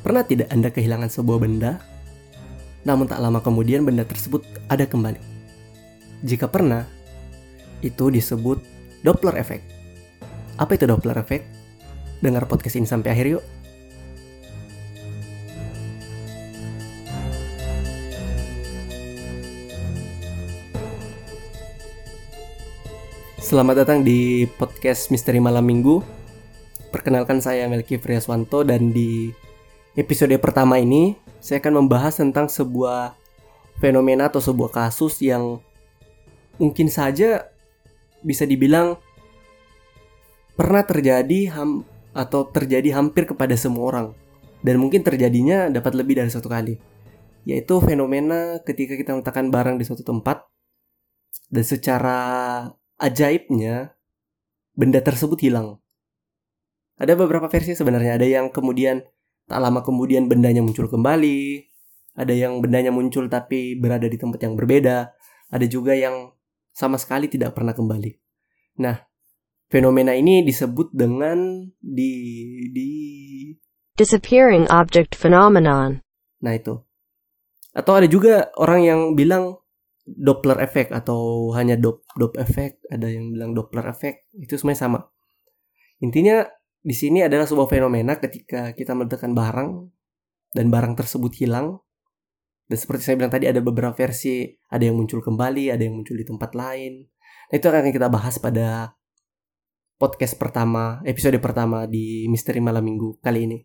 Pernah tidak Anda kehilangan sebuah benda, namun tak lama kemudian benda tersebut ada kembali? Jika pernah, itu disebut Doppler effect. Apa itu Doppler effect? Dengar podcast ini sampai akhir yuk. Selamat datang di podcast Misteri Malam Minggu. Perkenalkan saya Melki Friaswanto dan di episode pertama ini saya akan membahas tentang sebuah fenomena atau sebuah kasus yang mungkin saja bisa dibilang pernah terjadi ham atau terjadi hampir kepada semua orang. Dan mungkin terjadinya dapat lebih dari satu kali. Yaitu fenomena ketika kita meletakkan barang di suatu tempat dan secara ajaibnya benda tersebut hilang. Ada beberapa versi sebenarnya, ada yang kemudian Tak lama kemudian bendanya muncul kembali. Ada yang bendanya muncul tapi berada di tempat yang berbeda. Ada juga yang sama sekali tidak pernah kembali. Nah, fenomena ini disebut dengan di di disappearing object phenomenon. Nah, itu. Atau ada juga orang yang bilang Doppler effect atau hanya dop dop effect, ada yang bilang Doppler effect. Itu semuanya sama. Intinya di sini adalah sebuah fenomena ketika kita meletakkan barang dan barang tersebut hilang. Dan seperti saya bilang tadi ada beberapa versi, ada yang muncul kembali, ada yang muncul di tempat lain. Nah, itu akan kita bahas pada podcast pertama, episode pertama di Misteri Malam Minggu kali ini.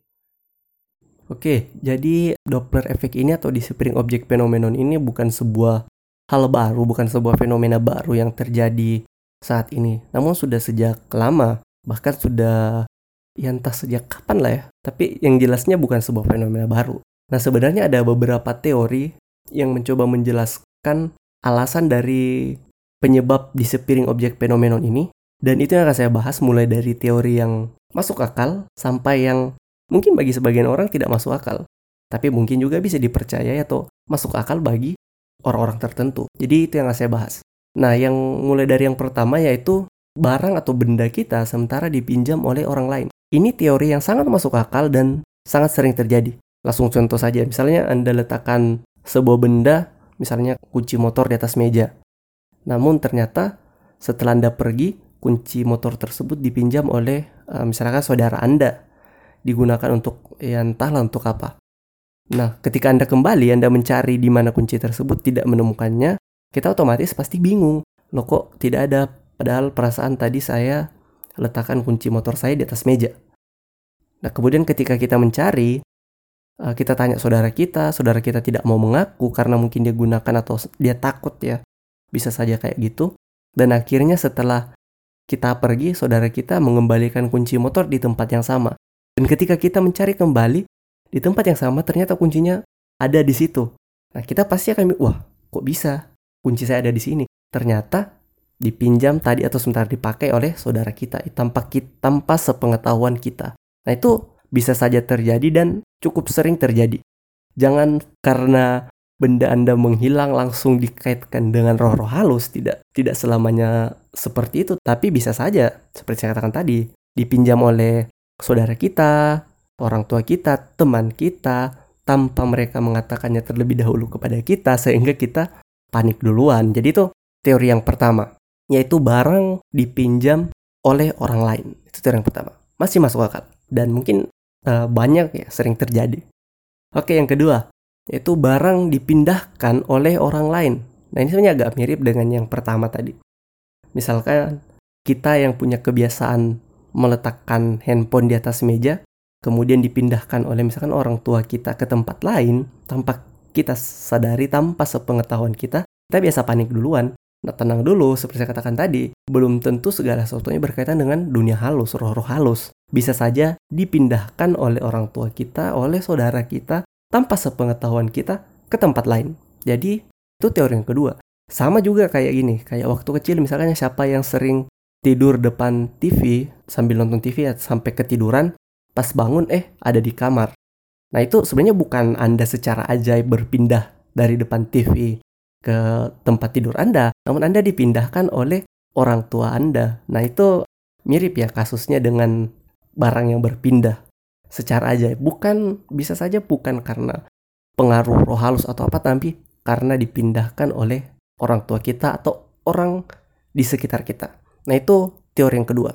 Oke, jadi Doppler effect ini atau disappearing object phenomenon ini bukan sebuah hal baru, bukan sebuah fenomena baru yang terjadi saat ini. Namun sudah sejak lama, bahkan sudah ya entah sejak kapan lah ya. Tapi yang jelasnya bukan sebuah fenomena baru. Nah sebenarnya ada beberapa teori yang mencoba menjelaskan alasan dari penyebab disappearing objek phenomenon ini. Dan itu yang akan saya bahas mulai dari teori yang masuk akal sampai yang mungkin bagi sebagian orang tidak masuk akal. Tapi mungkin juga bisa dipercaya atau masuk akal bagi orang-orang tertentu. Jadi itu yang akan saya bahas. Nah, yang mulai dari yang pertama yaitu barang atau benda kita sementara dipinjam oleh orang lain. Ini teori yang sangat masuk akal dan sangat sering terjadi. Langsung contoh saja, misalnya Anda letakkan sebuah benda, misalnya kunci motor di atas meja. Namun ternyata setelah Anda pergi, kunci motor tersebut dipinjam oleh uh, misalkan saudara Anda. Digunakan untuk ya entahlah untuk apa. Nah, ketika Anda kembali, Anda mencari di mana kunci tersebut tidak menemukannya, kita otomatis pasti bingung. Loh kok tidak ada, padahal perasaan tadi saya letakkan kunci motor saya di atas meja. Nah, kemudian ketika kita mencari, uh, kita tanya saudara kita, saudara kita tidak mau mengaku karena mungkin dia gunakan atau dia takut ya. Bisa saja kayak gitu. Dan akhirnya setelah kita pergi, saudara kita mengembalikan kunci motor di tempat yang sama. Dan ketika kita mencari kembali, di tempat yang sama ternyata kuncinya ada di situ. Nah, kita pasti akan, wah, kok bisa? Kunci saya ada di sini. Ternyata dipinjam tadi atau sebentar dipakai oleh saudara kita tanpa kita, tanpa sepengetahuan kita. Nah, itu bisa saja terjadi dan cukup sering terjadi. Jangan karena benda Anda menghilang langsung dikaitkan dengan roh-roh halus, tidak tidak selamanya seperti itu, tapi bisa saja seperti saya katakan tadi, dipinjam oleh saudara kita, orang tua kita, teman kita, tanpa mereka mengatakannya terlebih dahulu kepada kita sehingga kita panik duluan. Jadi itu teori yang pertama, yaitu barang dipinjam oleh orang lain. Itu teori yang pertama. Masih masuk akal dan mungkin uh, banyak ya sering terjadi. Oke, yang kedua, yaitu barang dipindahkan oleh orang lain. Nah, ini sebenarnya agak mirip dengan yang pertama tadi. Misalkan kita yang punya kebiasaan meletakkan handphone di atas meja, kemudian dipindahkan oleh misalkan orang tua kita ke tempat lain tanpa kita sadari, tanpa sepengetahuan kita, kita biasa panik duluan. Nah, tenang dulu, seperti saya katakan tadi, belum tentu segala sesuatunya berkaitan dengan dunia halus, roh-roh halus. Bisa saja dipindahkan oleh orang tua kita, oleh saudara kita, tanpa sepengetahuan kita ke tempat lain. Jadi, itu teori yang kedua. Sama juga kayak gini, kayak waktu kecil misalnya siapa yang sering tidur depan TV sambil nonton TV ya, sampai ketiduran, pas bangun eh ada di kamar. Nah itu sebenarnya bukan Anda secara ajaib berpindah dari depan TV ke tempat tidur Anda, namun Anda dipindahkan oleh orang tua Anda. Nah, itu mirip ya kasusnya dengan barang yang berpindah. secara ajaib. Bukan bisa saja bukan karena pengaruh roh halus atau apa tapi karena dipindahkan oleh orang tua kita atau orang di sekitar kita. Nah, itu teori yang kedua.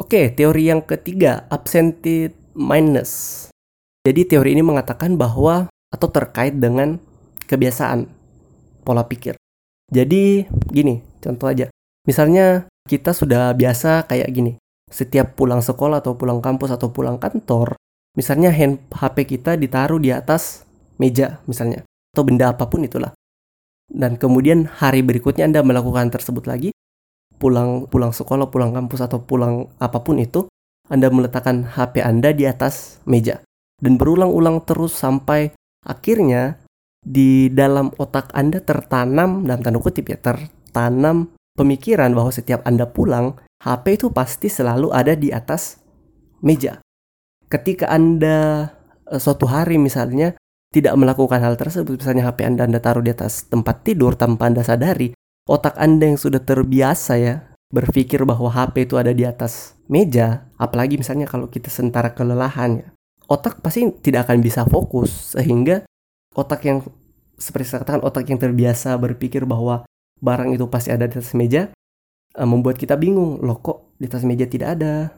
Oke, teori yang ketiga, absentee mindedness. Jadi teori ini mengatakan bahwa atau terkait dengan kebiasaan pola pikir. Jadi gini, contoh aja. Misalnya kita sudah biasa kayak gini. Setiap pulang sekolah atau pulang kampus atau pulang kantor, misalnya hand HP kita ditaruh di atas meja misalnya atau benda apa pun itulah. Dan kemudian hari berikutnya Anda melakukan tersebut lagi, pulang pulang sekolah, pulang kampus atau pulang apa pun itu, Anda meletakkan HP Anda di atas meja dan berulang-ulang terus sampai akhirnya di dalam otak Anda tertanam dalam tanda kutip ya tertanam pemikiran bahwa setiap Anda pulang HP itu pasti selalu ada di atas meja. Ketika Anda eh, suatu hari misalnya tidak melakukan hal tersebut, misalnya HP Anda Anda taruh di atas tempat tidur tanpa Anda sadari, otak Anda yang sudah terbiasa ya berpikir bahwa HP itu ada di atas meja, apalagi misalnya kalau kita sentara kelelahan ya, otak pasti tidak akan bisa fokus sehingga otak yang seperti saya katakan otak yang terbiasa berpikir bahwa barang itu pasti ada di atas meja uh, membuat kita bingung loh kok di atas meja tidak ada?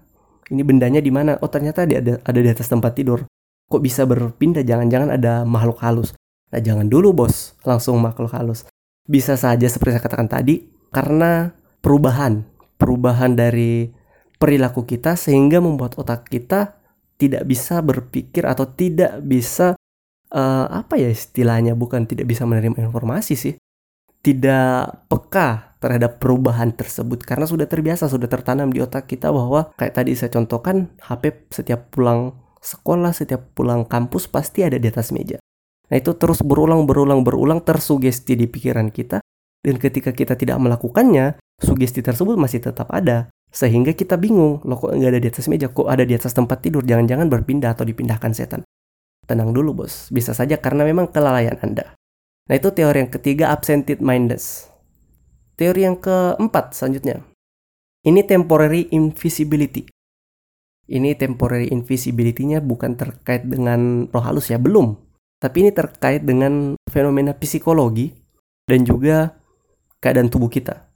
Ini bendanya di mana? Oh ternyata dia ada ada di atas tempat tidur. Kok bisa berpindah? Jangan-jangan ada makhluk halus. Nah jangan dulu bos. Langsung makhluk halus. Bisa saja seperti saya katakan tadi karena perubahan perubahan dari perilaku kita sehingga membuat otak kita tidak bisa berpikir atau tidak bisa uh, apa ya istilahnya? Bukan tidak bisa menerima informasi sih. Tidak peka terhadap perubahan tersebut. Karena sudah terbiasa sudah tertanam di otak kita bahwa kayak tadi saya contohkan HP setiap pulang sekolah setiap pulang kampus pasti ada di atas meja. Nah itu terus berulang berulang berulang tersugesti di pikiran kita. Dan ketika kita tidak melakukannya sugesti tersebut masih tetap ada. Sehingga kita bingung loh kok nggak ada di atas meja? Kok ada di atas tempat tidur? Jangan-jangan berpindah atau dipindahkan setan. Tenang dulu bos, bisa saja karena memang kelalaian Anda. Nah itu teori yang ketiga absentee mindedness. Teori yang keempat selanjutnya. Ini temporary invisibility. Ini temporary invisibility-nya bukan terkait dengan roh halus ya, belum. Tapi ini terkait dengan fenomena psikologi dan juga keadaan tubuh kita.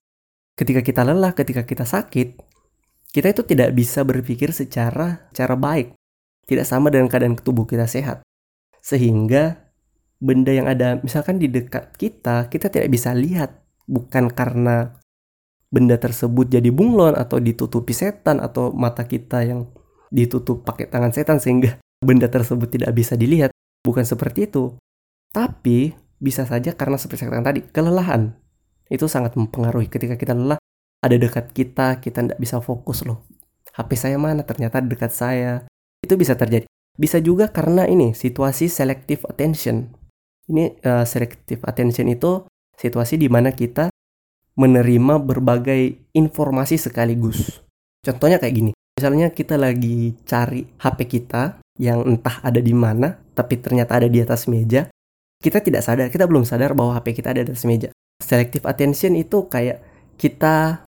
Ketika kita lelah, ketika kita sakit, kita itu tidak bisa berpikir secara cara baik tidak sama dengan keadaan tubuh kita sehat. Sehingga benda yang ada misalkan di dekat kita, kita tidak bisa lihat bukan karena benda tersebut jadi bunglon atau ditutupi setan atau mata kita yang ditutup pakai tangan setan sehingga benda tersebut tidak bisa dilihat. Bukan seperti itu. Tapi bisa saja karena seperti saya katakan tadi, kelelahan. Itu sangat mempengaruhi ketika kita lelah, ada dekat kita, kita tidak bisa fokus loh. HP saya mana? Ternyata dekat saya. Itu bisa terjadi. Bisa juga karena ini situasi selective attention. Ini uh, selective attention itu situasi di mana kita menerima berbagai informasi sekaligus. Contohnya kayak gini. Misalnya kita lagi cari HP kita yang entah ada di mana, tapi ternyata ada di atas meja. Kita tidak sadar, kita belum sadar bahwa HP kita ada di atas meja. Selective attention itu kayak kita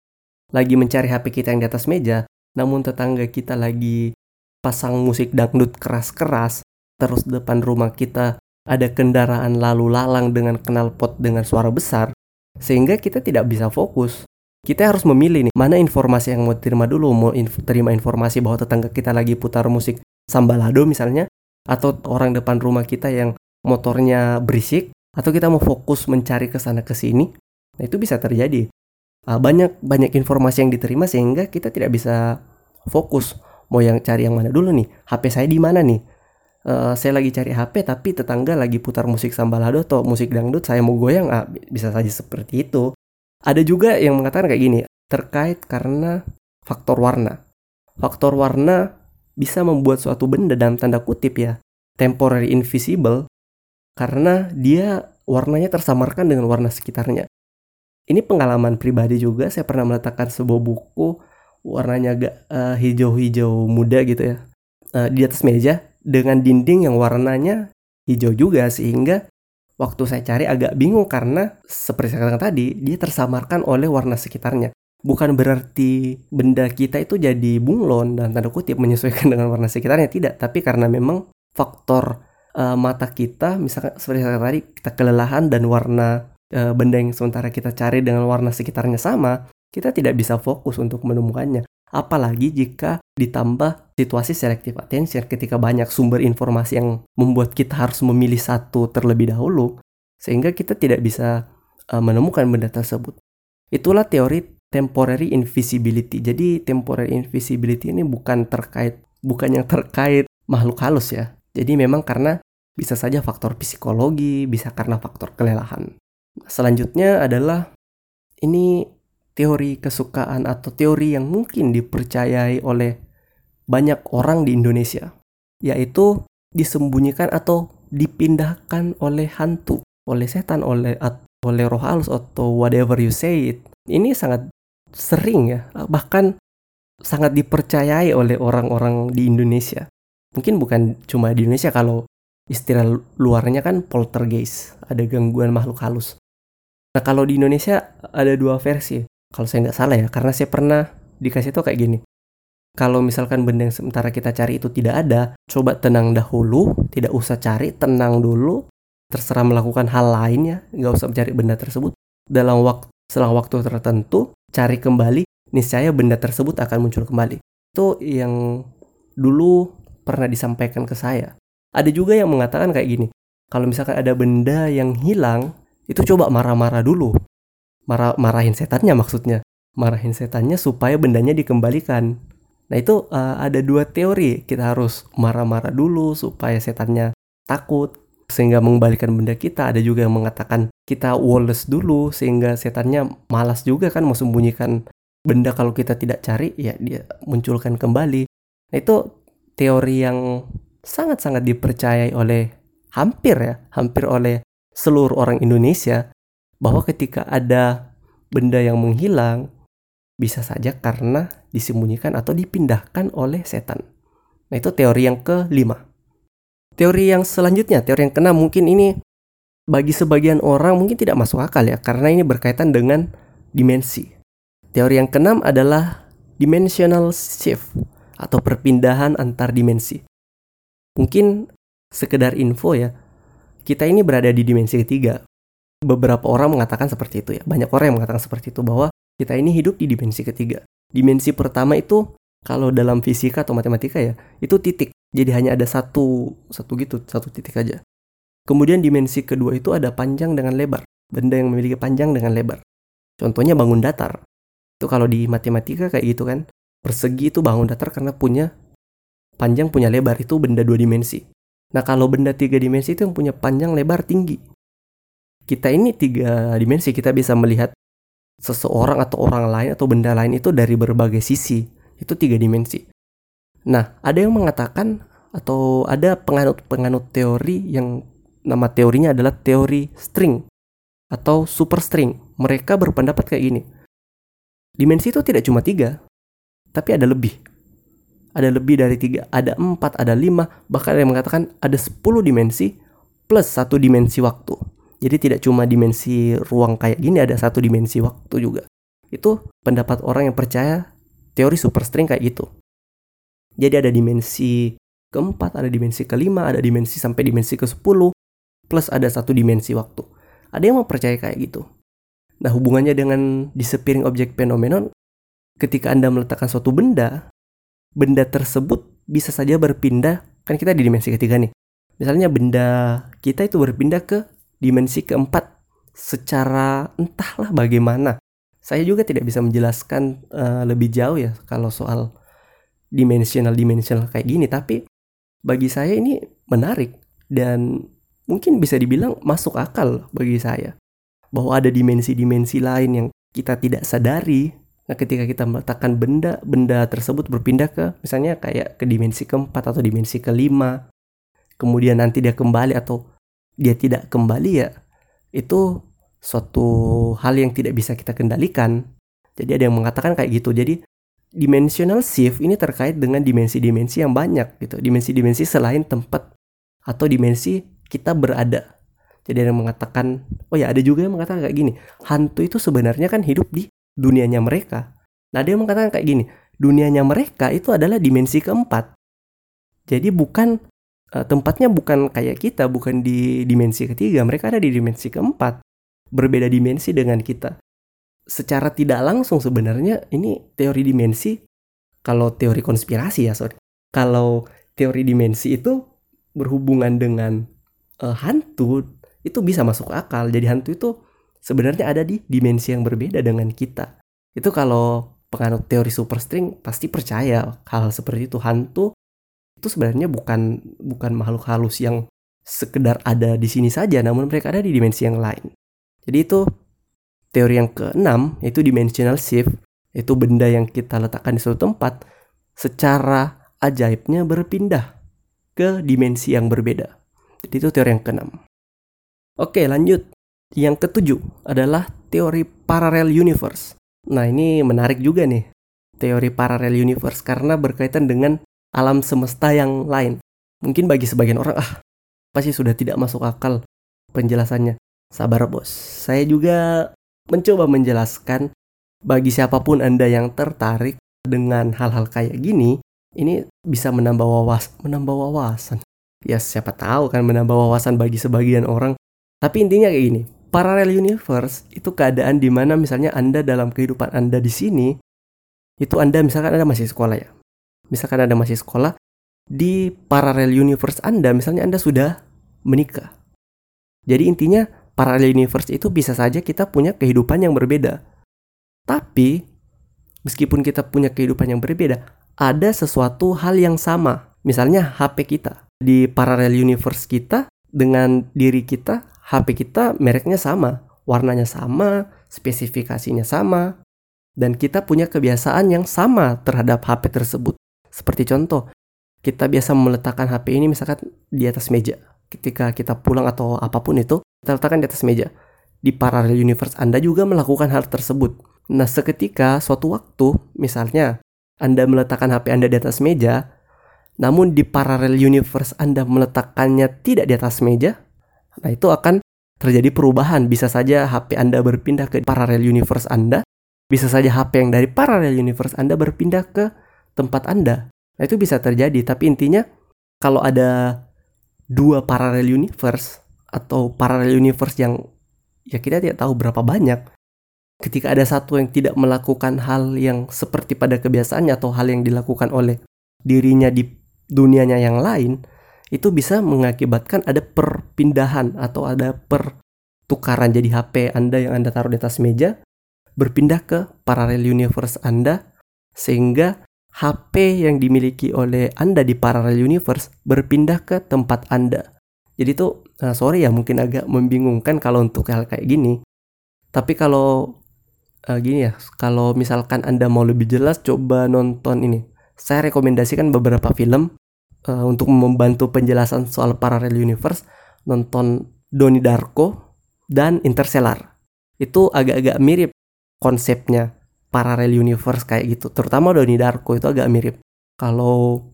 lagi mencari HP kita yang di atas meja, namun tetangga kita lagi pasang musik dangdut keras-keras, terus depan rumah kita ada kendaraan lalu lalang dengan knalpot dengan suara besar, sehingga kita tidak bisa fokus. Kita harus memilih nih, mana informasi yang mau terima dulu, mau inf terima informasi bahwa tetangga kita lagi putar musik sambalado misalnya, atau orang depan rumah kita yang motornya berisik, atau kita mau fokus mencari ke sana ke sini. Nah, itu bisa terjadi. Ah, banyak banyak informasi yang diterima sehingga kita tidak bisa fokus mau yang cari yang mana dulu nih HP saya di mana nih uh, saya lagi cari HP tapi tetangga lagi putar musik sambalado atau musik dangdut saya mau goyang ah, bisa saja seperti itu. Ada juga yang mengatakan kayak gini terkait karena faktor warna. Faktor warna bisa membuat suatu benda dalam tanda kutip ya temporary invisible karena dia warnanya tersamarkan dengan warna sekitarnya. Ini pengalaman pribadi juga saya pernah meletakkan sebuah buku warnanya agak uh, hijau-hijau muda gitu ya uh, di atas meja dengan dinding yang warnanya hijau juga sehingga waktu saya cari agak bingung karena seperti saya katakan tadi dia tersamarkan oleh warna sekitarnya. Bukan berarti benda kita itu jadi bunglon dan tanda kutip menyesuaikan dengan warna sekitarnya tidak. Tapi karena memang faktor uh, mata kita misalkan seperti saya tadi kita kelelahan dan warna uh, benda yang sementara kita cari dengan warna sekitarnya sama kita tidak bisa fokus untuk menemukannya apalagi jika ditambah situasi selective attention ketika banyak sumber informasi yang membuat kita harus memilih satu terlebih dahulu sehingga kita tidak bisa uh, menemukan benda tersebut itulah teori temporary invisibility. Jadi temporary invisibility ini bukan terkait bukan yang terkait makhluk halus ya. Jadi memang karena bisa saja faktor psikologi, bisa karena faktor kelelahan. Selanjutnya adalah ini teori kesukaan atau teori yang mungkin dipercayai oleh banyak orang di Indonesia, yaitu disembunyikan atau dipindahkan oleh hantu, oleh setan, oleh oleh roh halus atau whatever you say it. Ini sangat sering ya, bahkan sangat dipercayai oleh orang-orang di Indonesia. Mungkin bukan cuma di Indonesia kalau istilah luarnya kan poltergeist, ada gangguan makhluk halus. Nah kalau di Indonesia ada dua versi, kalau saya nggak salah ya, karena saya pernah dikasih tau kayak gini. Kalau misalkan benda yang sementara kita cari itu tidak ada, coba tenang dahulu, tidak usah cari, tenang dulu, terserah melakukan hal lainnya, nggak usah mencari benda tersebut. Dalam waktu selang waktu tertentu, cari kembali, niscaya benda tersebut akan muncul kembali. Itu yang dulu pernah disampaikan ke saya. Ada juga yang mengatakan kayak gini, kalau misalkan ada benda yang hilang, itu coba marah-marah dulu. Marah marahin setannya maksudnya. Marahin setannya supaya bendanya dikembalikan. Nah itu uh, ada dua teori. Kita harus marah-marah dulu supaya setannya takut sehingga mengembalikan benda kita. Ada juga yang mengatakan kita Wallace dulu sehingga setannya malas juga kan mau sembunyikan benda kalau kita tidak cari ya dia munculkan kembali. Nah itu teori yang sangat-sangat dipercayai oleh hampir ya, hampir oleh seluruh orang Indonesia bahwa ketika ada benda yang menghilang bisa saja karena disembunyikan atau dipindahkan oleh setan. Nah itu teori yang kelima. Teori yang selanjutnya, teori yang keenam mungkin ini bagi sebagian orang mungkin tidak masuk akal ya karena ini berkaitan dengan dimensi. Teori yang keenam adalah dimensional shift atau perpindahan antar dimensi. Mungkin sekedar info ya, kita ini berada di dimensi ketiga. Beberapa orang mengatakan seperti itu ya, banyak orang yang mengatakan seperti itu bahwa kita ini hidup di dimensi ketiga. Dimensi pertama itu kalau dalam fisika atau matematika ya, itu titik. Jadi hanya ada satu satu gitu, satu titik aja. Kemudian dimensi kedua itu ada panjang dengan lebar. Benda yang memiliki panjang dengan lebar. Contohnya bangun datar. Itu kalau di matematika kayak gitu kan. Persegi itu bangun datar karena punya panjang punya lebar itu benda dua dimensi. Nah kalau benda tiga dimensi itu yang punya panjang lebar tinggi. Kita ini tiga dimensi kita bisa melihat seseorang atau orang lain atau benda lain itu dari berbagai sisi. Itu tiga dimensi. Nah ada yang mengatakan atau ada penganut-penganut teori yang nama teorinya adalah teori string atau super string. Mereka berpendapat kayak gini. Dimensi itu tidak cuma tiga, tapi ada lebih. Ada lebih dari tiga, ada empat, ada lima, bahkan ada yang mengatakan ada sepuluh dimensi plus satu dimensi waktu. Jadi tidak cuma dimensi ruang kayak gini, ada satu dimensi waktu juga. Itu pendapat orang yang percaya teori super string kayak gitu. Jadi ada dimensi keempat, ada dimensi kelima, ada dimensi sampai dimensi ke sepuluh, plus ada satu dimensi waktu. Ada yang mempercayai kayak gitu. Nah hubungannya dengan disappearing object phenomenon, ketika Anda meletakkan suatu benda, benda tersebut bisa saja berpindah, kan kita di dimensi ketiga nih. Misalnya benda kita itu berpindah ke dimensi keempat secara entahlah bagaimana. Saya juga tidak bisa menjelaskan uh, lebih jauh ya kalau soal dimensional dimensional kayak gini, tapi bagi saya ini menarik dan mungkin bisa dibilang masuk akal bagi saya. Bahwa ada dimensi-dimensi lain yang kita tidak sadari. Nah, ketika kita meletakkan benda, benda tersebut berpindah ke misalnya kayak ke dimensi keempat atau dimensi kelima. Kemudian nanti dia kembali atau dia tidak kembali ya. Itu suatu hal yang tidak bisa kita kendalikan. Jadi ada yang mengatakan kayak gitu. Jadi dimensional shift ini terkait dengan dimensi-dimensi yang banyak gitu. Dimensi-dimensi selain tempat atau dimensi kita berada. Jadi ada yang mengatakan, oh ya ada juga yang mengatakan kayak gini, hantu itu sebenarnya kan hidup di dunianya mereka. Nah, dia mengatakan kayak gini, dunianya mereka itu adalah dimensi keempat. Jadi bukan uh, tempatnya bukan kayak kita, bukan di dimensi ketiga, mereka ada di dimensi keempat. Berbeda dimensi dengan kita. Secara tidak langsung sebenarnya ini teori dimensi kalau teori konspirasi ya, sorry. Kalau teori dimensi itu berhubungan dengan uh, hantu itu bisa masuk akal. Jadi hantu itu sebenarnya ada di dimensi yang berbeda dengan kita. Itu kalau penganut teori superstring pasti percaya hal seperti itu hantu itu sebenarnya bukan bukan makhluk halus yang sekedar ada di sini saja namun mereka ada di dimensi yang lain. Jadi itu teori yang keenam yaitu dimensional shift itu benda yang kita letakkan di suatu tempat secara ajaibnya berpindah ke dimensi yang berbeda. Jadi itu teori yang keenam. Oke, lanjut. Yang ketujuh adalah teori parallel universe. Nah, ini menarik juga nih. Teori parallel universe karena berkaitan dengan alam semesta yang lain. Mungkin bagi sebagian orang, ah, pasti sudah tidak masuk akal penjelasannya. Sabar bos, saya juga mencoba menjelaskan bagi siapa pun Anda yang tertarik dengan hal-hal kayak gini, ini bisa menambah wawas menambah wawasan ya siapa tahu kan menambah wawasan bagi sebagian orang tapi intinya kayak gini parallel universe itu keadaan di mana misalnya anda dalam kehidupan anda di sini itu anda misalkan anda masih sekolah ya misalkan anda masih sekolah di parallel universe anda misalnya anda sudah menikah jadi intinya parallel universe itu bisa saja kita punya kehidupan yang berbeda tapi meskipun kita punya kehidupan yang berbeda ada sesuatu hal yang sama. Misalnya HP kita. Di parallel universe kita dengan diri kita, HP kita mereknya sama, warnanya sama, spesifikasinya sama, dan kita punya kebiasaan yang sama terhadap HP tersebut. Seperti contoh, kita biasa meletakkan HP ini misalkan di atas meja. Ketika kita pulang atau apa pun itu, kita letakkan di atas meja. Di parallel universe Anda juga melakukan hal tersebut. Nah, seketika suatu waktu, misalnya anda meletakkan HP Anda di atas meja, namun di parallel universe Anda meletakkannya tidak di atas meja, nah itu akan terjadi perubahan. Bisa saja HP Anda berpindah ke parallel universe Anda, bisa saja HP yang dari parallel universe Anda berpindah ke tempat Anda. Nah itu bisa terjadi, tapi intinya kalau ada dua parallel universe atau parallel universe yang ya kita tidak tahu berapa banyak, ketika ada satu yang tidak melakukan hal yang seperti pada kebiasaannya atau hal yang dilakukan oleh dirinya di dunianya yang lain, itu bisa mengakibatkan ada perpindahan atau ada pertukaran jadi HP Anda yang Anda taruh di atas meja berpindah ke parallel universe Anda sehingga HP yang dimiliki oleh Anda di parallel universe berpindah ke tempat Anda. Jadi itu uh, sorry ya mungkin agak membingungkan kalau untuk hal kayak gini. Tapi kalau uh, gini ya, kalau misalkan Anda mau lebih jelas coba nonton ini. Saya rekomendasikan beberapa film uh, untuk membantu penjelasan soal parallel universe. Nonton Donnie Darko dan Interstellar. Itu agak-agak mirip konsepnya parallel universe kayak gitu. Terutama Donnie Darko itu agak mirip. Kalau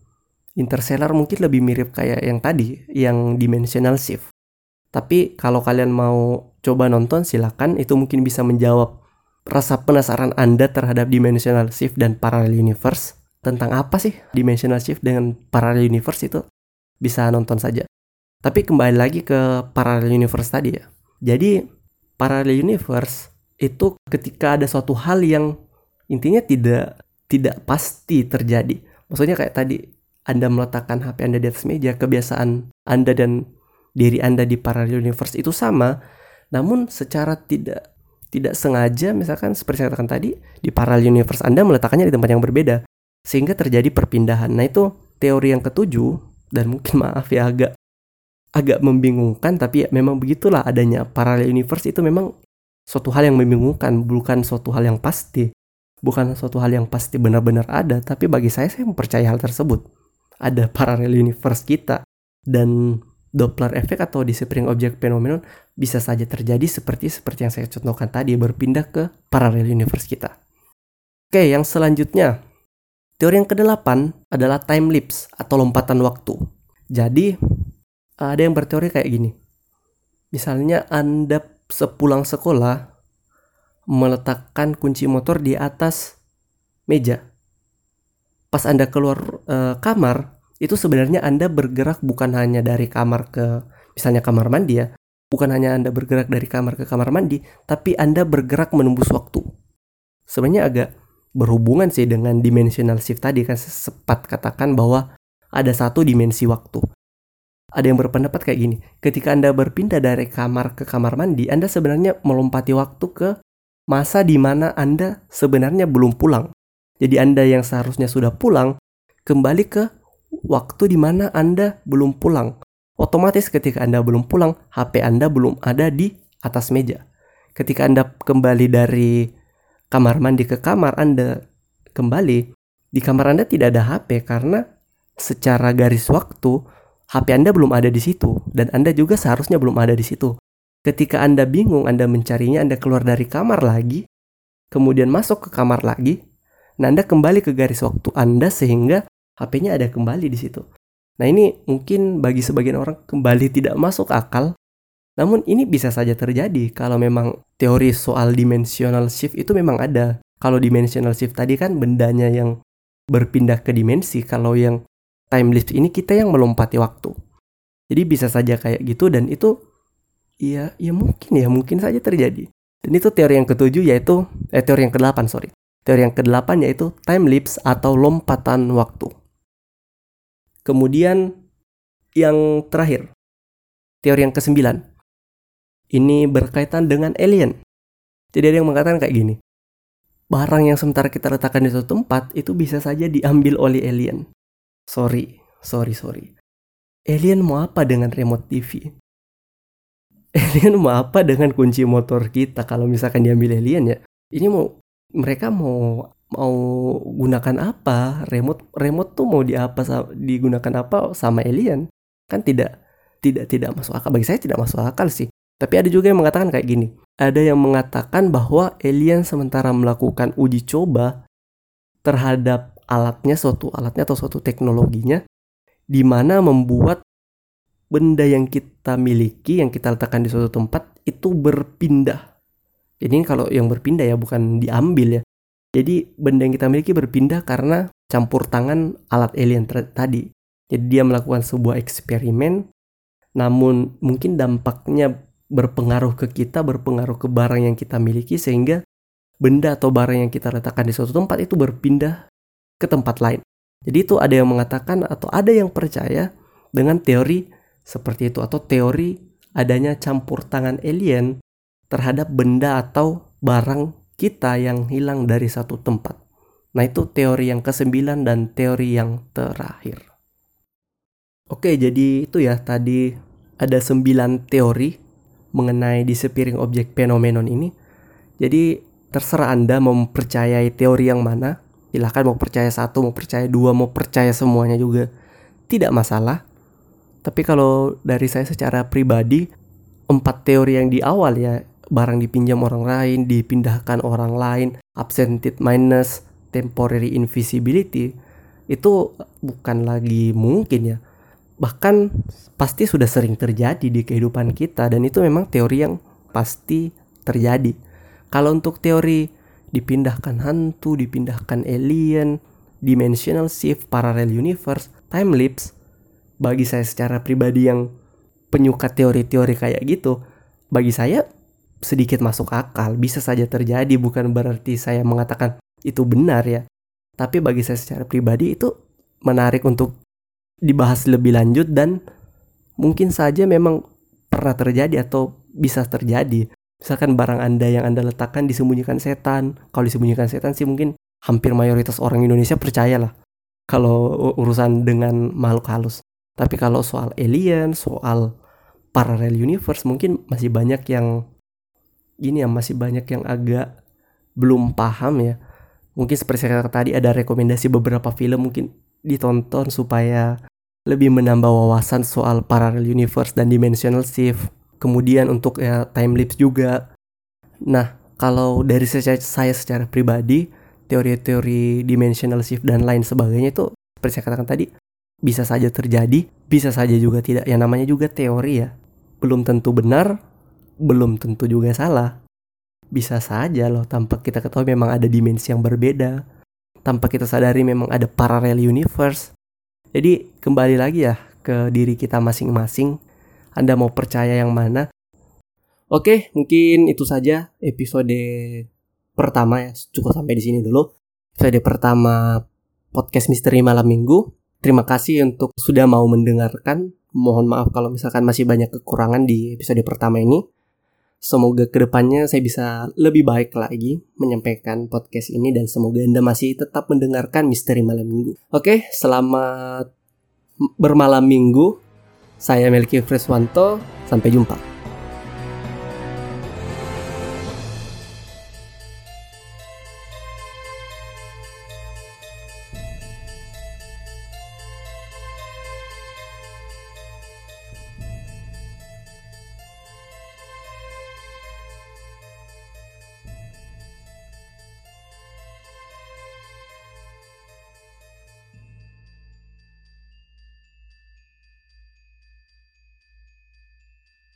Interstellar mungkin lebih mirip kayak yang tadi, yang dimensional shift. Tapi kalau kalian mau coba nonton silakan itu mungkin bisa menjawab rasa penasaran Anda terhadap dimensional shift dan parallel universe tentang apa sih dimensional shift dengan parallel universe itu bisa nonton saja. Tapi kembali lagi ke parallel universe tadi ya. Jadi parallel universe itu ketika ada suatu hal yang intinya tidak tidak pasti terjadi. Maksudnya kayak tadi Anda meletakkan HP Anda di atas meja, kebiasaan Anda dan diri Anda di parallel universe itu sama, namun secara tidak tidak sengaja misalkan seperti saya katakan tadi di parallel universe Anda meletakkannya di tempat yang berbeda sehingga terjadi perpindahan. Nah itu teori yang ketujuh dan mungkin maaf ya agak agak membingungkan tapi ya memang begitulah adanya parallel universe itu memang suatu hal yang membingungkan bukan suatu hal yang pasti bukan suatu hal yang pasti benar-benar ada tapi bagi saya saya mempercayai hal tersebut ada parallel universe kita dan Doppler effect atau disappearing object phenomenon bisa saja terjadi seperti seperti yang saya contohkan tadi berpindah ke parallel universe kita. Oke, yang selanjutnya. Teori yang kedelapan adalah time lapse atau lompatan waktu. Jadi, ada yang berteori kayak gini. Misalnya Anda sepulang sekolah meletakkan kunci motor di atas meja. Pas Anda keluar e, kamar, itu sebenarnya Anda bergerak bukan hanya dari kamar ke misalnya kamar mandi ya. Bukan hanya Anda bergerak dari kamar ke kamar mandi, tapi Anda bergerak menembus waktu. Sebenarnya agak berhubungan sih dengan dimensional shift tadi kan sepat katakan bahwa ada satu dimensi waktu. Ada yang berpendapat kayak gini, ketika Anda berpindah dari kamar ke kamar mandi, Anda sebenarnya melompati waktu ke masa di mana Anda sebenarnya belum pulang. Jadi Anda yang seharusnya sudah pulang, kembali ke waktu di mana Anda belum pulang. Otomatis ketika Anda belum pulang, HP Anda belum ada di atas meja. Ketika Anda kembali dari kamar mandi ke kamar Anda kembali, di kamar Anda tidak ada HP karena secara garis waktu HP Anda belum ada di situ dan Anda juga seharusnya belum ada di situ. Ketika Anda bingung, Anda mencarinya, Anda keluar dari kamar lagi, kemudian masuk ke kamar lagi, Nah, Anda kembali ke garis waktu Anda sehingga HP-nya ada kembali di situ. Nah, ini mungkin bagi sebagian orang kembali tidak masuk akal. Namun ini bisa saja terjadi kalau memang teori soal dimensional shift itu memang ada. Kalau dimensional shift tadi kan bendanya yang berpindah ke dimensi, kalau yang time lift ini kita yang melompati waktu. Jadi bisa saja kayak gitu dan itu ya ya mungkin ya mungkin saja terjadi. Dan itu teori yang ketujuh yaitu eh teori yang kedelapan sorry Teori yang kedelapan yaitu time lapse atau lompatan waktu. Kemudian yang terakhir, teori yang kesembilan. Ini berkaitan dengan alien. Jadi ada yang mengatakan kayak gini. Barang yang sementara kita letakkan di suatu tempat itu bisa saja diambil oleh alien. Sorry, sorry, sorry. Alien mau apa dengan remote TV? Alien mau apa dengan kunci motor kita kalau misalkan diambil alien ya? Ini mau mereka mau mau gunakan apa? Remote remote tuh mau di apa digunakan apa sama alien? Kan tidak tidak tidak masuk akal. Bagi saya tidak masuk akal sih. Tapi ada juga yang mengatakan kayak gini. Ada yang mengatakan bahwa alien sementara melakukan uji coba terhadap alatnya suatu alatnya atau suatu teknologinya di mana membuat benda yang kita miliki yang kita letakkan di suatu tempat itu berpindah jadi kalau yang berpindah ya bukan diambil ya. Jadi benda yang kita miliki berpindah karena campur tangan alat alien tadi. Jadi dia melakukan sebuah eksperimen namun mungkin dampaknya berpengaruh ke kita, berpengaruh ke barang yang kita miliki sehingga benda atau barang yang kita letakkan di suatu tempat itu berpindah ke tempat lain. Jadi itu ada yang mengatakan atau ada yang percaya dengan teori seperti itu atau teori adanya campur tangan alien terhadap benda atau barang kita yang hilang dari satu tempat. Nah itu teori yang kesembilan dan teori yang terakhir. Oke jadi itu ya tadi ada sembilan teori mengenai disappearing object phenomenon ini. Jadi terserah Anda mau mempercayai teori yang mana. Silahkan mau percaya satu, mau percaya dua, mau percaya semuanya juga. Tidak masalah. Tapi kalau dari saya secara pribadi, empat teori yang di awal ya barang dipinjam orang lain, dipindahkan orang lain, absented minus, temporary invisibility, itu bukan lagi mungkin ya. Bahkan pasti sudah sering terjadi di kehidupan kita dan itu memang teori yang pasti terjadi. Kalau untuk teori dipindahkan hantu, dipindahkan alien, dimensional shift, parallel universe, time lapse, bagi saya secara pribadi yang penyuka teori-teori kayak gitu, bagi saya sedikit masuk akal, bisa saja terjadi, bukan berarti saya mengatakan itu benar ya. Tapi bagi saya secara pribadi itu menarik untuk dibahas lebih lanjut dan mungkin saja memang pernah terjadi atau bisa terjadi. Misalkan barang Anda yang Anda letakkan disembunyikan setan. Kalau disembunyikan setan sih mungkin hampir mayoritas orang Indonesia percayalah kalau urusan dengan makhluk halus. Tapi kalau soal alien, soal parallel universe mungkin masih banyak yang gini ya masih banyak yang agak belum paham ya. Mungkin seperti saya katakan tadi ada rekomendasi beberapa film mungkin ditonton supaya lebih menambah wawasan soal parallel universe dan dimensional shift. Kemudian untuk ya time lapse juga. Nah, kalau dari saya, saya secara pribadi, teori-teori dimensional shift dan lain sebagainya itu seperti saya katakan tadi bisa saja terjadi, bisa saja juga tidak. Yang namanya juga teori ya. Belum tentu benar, belum tentu juga salah. bisa saja loh tanpa kita ketahui memang ada dimensi yang berbeda. Tanpa kita sadari memang ada parallel universe. Jadi kembali lagi ya ke diri kita masing-masing. Anda mau percaya yang mana? Oke, mungkin itu saja episode pertama ya. Cukup sampai di sini dulu. Episode pertama podcast Misteri Malam Minggu. Terima kasih untuk sudah mau mendengarkan. Mohon maaf kalau misalkan masih banyak kekurangan di episode pertama ini. Semoga ke depannya saya bisa lebih baik lagi menyampaikan podcast ini dan semoga Anda masih tetap mendengarkan Misteri Malam Minggu. Oke, selamat bermalam minggu. Saya Melki Freswanto. Sampai jumpa.